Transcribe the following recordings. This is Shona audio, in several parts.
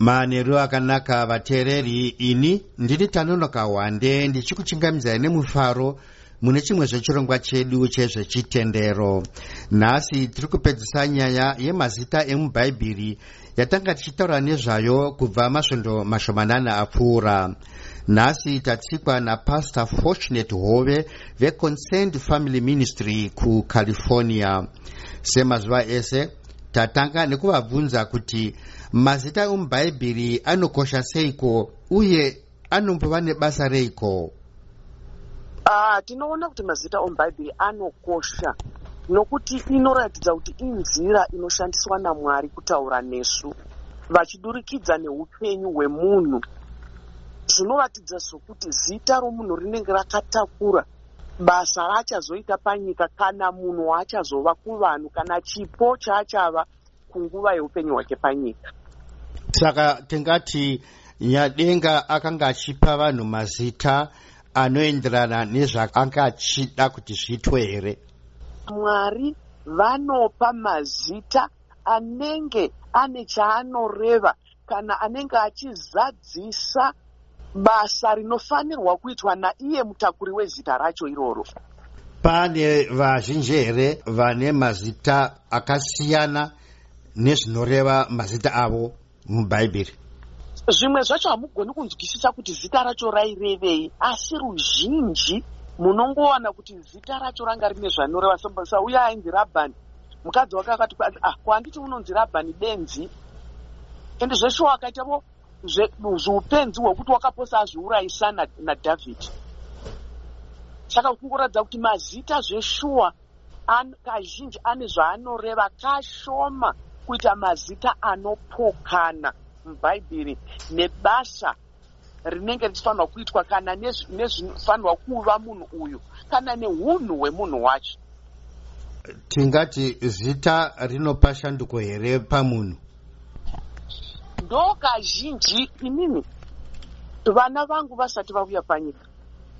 manheru akanaka vateereri ini ndiri tanonoka hwande ndichikuchingamidzai nemufaro mune chimwe zvechirongwa chedu chezvechitendero. Nhasi tiri kupedzisa nyaya yemazita emubhaibheri yatanga tichitaura nezvayo kubva masvondo mashomanana apfuura. Nhasi tatsikwa napastor fortunate hove veconcerned family ministry kucalifornia. Semazuva ese tatanga nekuvabvunza kuti mazita emubhaibheri anokosha seiko uye anombova nebasa reiko? Uh, tinoona kuti mazita omubhaibheri anokosha nokuti inoratidza kuti inzira inoshandiswa namwari kutaura nesu vachidurikidza neupenyu hwemunhu. Zvinoratidza sokuti zita romunhu rinenge rakatakura basa raachazoita panyika kana munhu waachazova kuvanhu kana chipo chaachava kunguva yeupenyu hwake panyika saka tingati nyadenga akanga achipa vanhu mazita anoenderana nezvaanga achida kuti zviitwe here? Mwari vanopa mazita anenge ane chaanoreva kana anenge achizadzisa basa rinofanirwa kuitwa naiye mutakuri wezita racho iroro. Pane vazhinji here vane mazita akasiyana nezvinoreva mazita avo mubhaibheri zvimwe zvacho hamugoni kunzwisisa kuti zita racho rairevei asi ruzhinji munongowana kuti zita racho ranga rine zvanoreva. Sauya ainzi rabhani mukadzi wake akati ah, kwanditi unonzi rabhani benzi? Ende zvesho akaitavo zveupenzi hwekuti wakaposa azviurayisa nadhavhidhi saka kungoratidza kuti mazita zveshuwa kazhinji ane zvaanoreva kashoma kuita mazita anopokana mubhaibheri nebasa rinenge richifanirwa kuitwa kana nezvinofanirwa kuva munhu uyu kana neunhu hwemunhu wacho. Tingati zita rinopa shanduko here pamunhu? Ndo kazhinji inini. Vana vangu vasati vauya panyika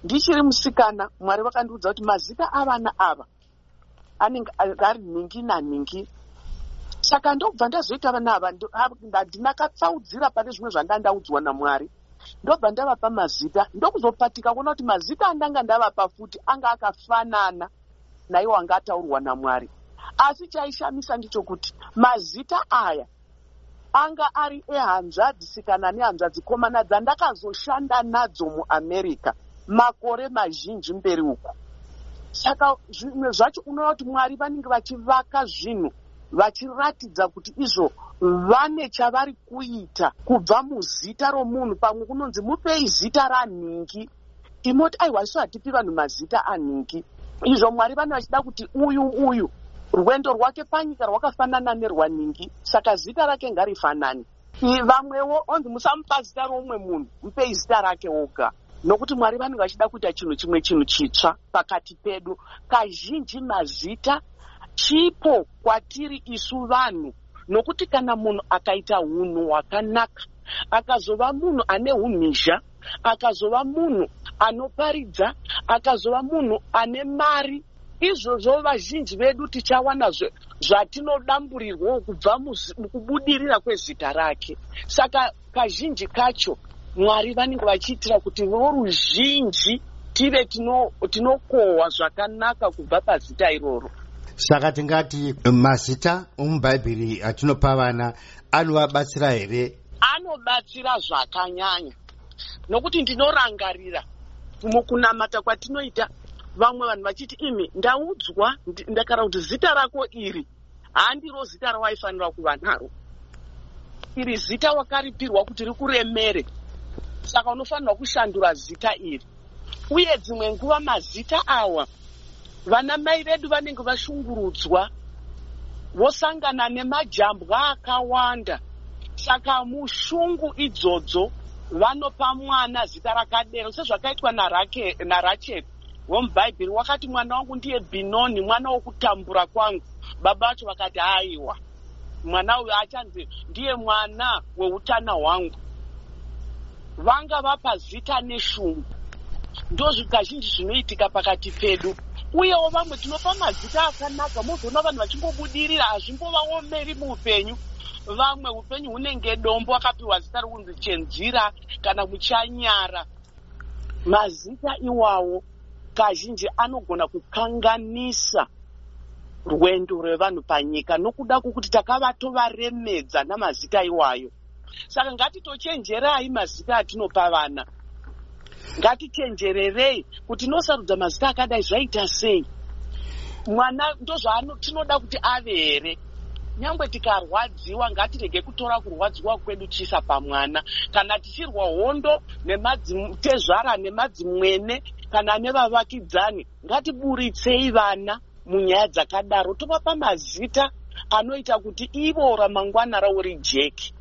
ndichiri musikana mwari vakandiudza kuti mazita avana ava anenge ari nhingi nanhingi saka ndobva ndazoita vana ava ndinakatsaudzira pane zvimwe zvandandaudzwa namwari. Ndobva ndavapa mazita ndokuzopatika kuona kuti mazita andanga ndavapa futi anga akafanana naiwo anga ataurwa namwari. Asi chaishamisa ndichokuti mazita aya anga ari ehanzvadzisikana nehanzvadzikomana dzandakazoshanda nadzo muamerica makore mazhinji mberi uku. Saka zvimwe zvacho unoona kuti mwari vanenge vachivaka zvinhu vachiratidza kuti izvo vane chavari kuita. Kubva muzita romunhu pamwe kunonzi mupei zita ranhingi. Imoti aiwa isu hatipi vanhu mazita anhingi. Izvo mwari vane vachida kuti uyu uyu rwendo rwake panyika rwakafanana nerwanhingi saka zita rake ngarifanani vamwewo onzi musamupa zita roumwe munhu mupei zita rake oga. Nokuti mwari vanenge vachida kuita chinhu chimwe chinhu chitsva pakati pedu. Kazhinji mazita chipo kwatiri isu vanhu. Nokuti kana munhu akaita unhu hwakanaka akazova munhu ane umhizha akazova munhu anoparidza akazova munhu ane mari izvozvo vazhinji vedu tichawana zvatinodamburirwawo kubva mukubudirira kwezita rake. Saka kazhinji kacho mwari vanenge vachiitira kuti voruzhinji tive tinokohwa zvakanaka kubva pazita iroro saka tingati mazita omubhaibheri atinopa vana anovabatsira here? Anobatsira zvakanyanya. Nokuti ndinorangarira mukunamata kwatinoita. Vamwe vanhu vachiti imi ndaudzwa ndakara kuti zita rako iri handiro zita rawaifanira kuva naro iri zita wakaripirwa kuti rikuremere. Saka unofanirwa kushandura zita iri. Uye dzimwe nguva mazita awa vana mai vedu vanenge vashungurudzwa vosangana nemajambwa akawanda saka mushungu idzodzo vanopa mwana zita rakadero. Sezvakaitwa narachel womubhaibheri wakati mwana wangu ndiye bhinoni mwana wokutambura kwangu. Baba vacho vakati aiwa mwana uyu achanzi ndiye mwana weutana hwangu. Vanga vapa zita neshungu. Ndo kazhinji zvinoitika pakati pedu uyewo vamwe tinopa mazita akanaka mozoona vanhu vachingobudirira hazvimbovaomeri muupenyu. Vamwe upenyu hunenge dombo akapiwa zita rokunzi chenzira kana muchanyara. Mazita iwawo kazhinji anogona kukanganisa rwendo rwevanhu panyika nokuda kwokuti takavatovaremedza namazita iwayo. Saka ngatitochenjerai mazita atinopa vana ngatichenjererei kuti tinosarudza mazita akadai zvaita sei. Mwana ndozvatinoda kuti ave here? Nyangwe tikarwadziwa ngatirege kutora kurwadziwa kwedu chiisa pamwana. Kana tichirwa hondo nemadzitezvara nemadzimwene kana nevavakidzani ngatiburitsei vana munyaya dzakadaro tovapa mazita anoita kuti ivo ramangwana ravo rijeki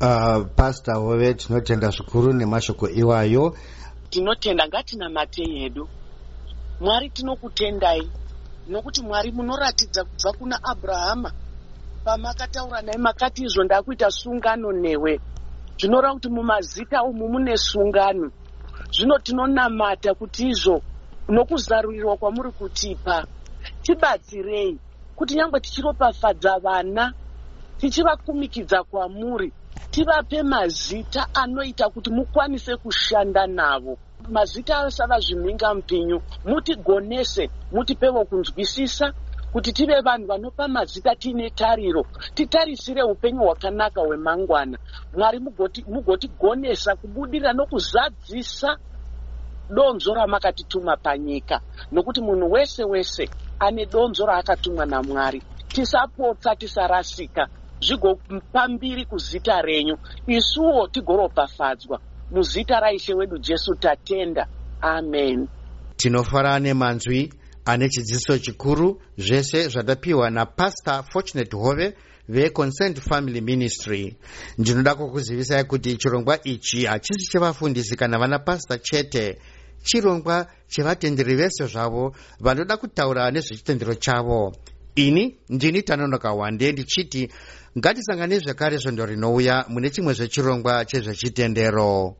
uh, pasta hove tinotenda zvikuru nemashoko iwayo. Tinotenda ngatinamatei hedu mwari tinokutendai nokuti mwari munoratidza kubva kuna abrahama. Pamakataura naye makati izvo ndakuita sungano newe. Zvinoreva kuti mumazita umu mune sungano. Zvino tinonamata kuti izvo nokuzarurirwa kwamuri kutipa tibatsirei. Kuti nyange tichiropafadza vana tichivakumikidza kwamuri tivape mazita anoita kuti mukwanise kushanda navo. Mazita asava zvimhinga mupinyu mutigonese mutipewo kunzwisisa kuti tive vanhu vanopa mazita tiine tariro titarisire upenyu hwakanaka hwemangwana. Mwari mugotigonesa mugoti kubudirira nokuzadzisa donzo ramakatituma panyika. Nokuti munhu wese wese ane donzo raakatumwa namwari. Tisapotsa tisarasika zvigopa mbiri kuzita renyu. Isuwo tigoropafadzwa muzita raishe wedu jesu tatenda. Amen. Tinofara nemanzwi ane chidziso chikuru zvese zvatapiwa napastor fortunate hove veconcerned family ministry. Ndinoda kukuzivisai kuti chirongwa ichi hachisi chevafundisi kana vana pasta chete. Chirongwa chevatenderi vese zvavo vanoda kutaura nezvechitendero chavo ini ndini tanonoka wande ndichiti ngatisangane zvekare svondo rinouya mune chimwe zvechirongwa chezvechitendero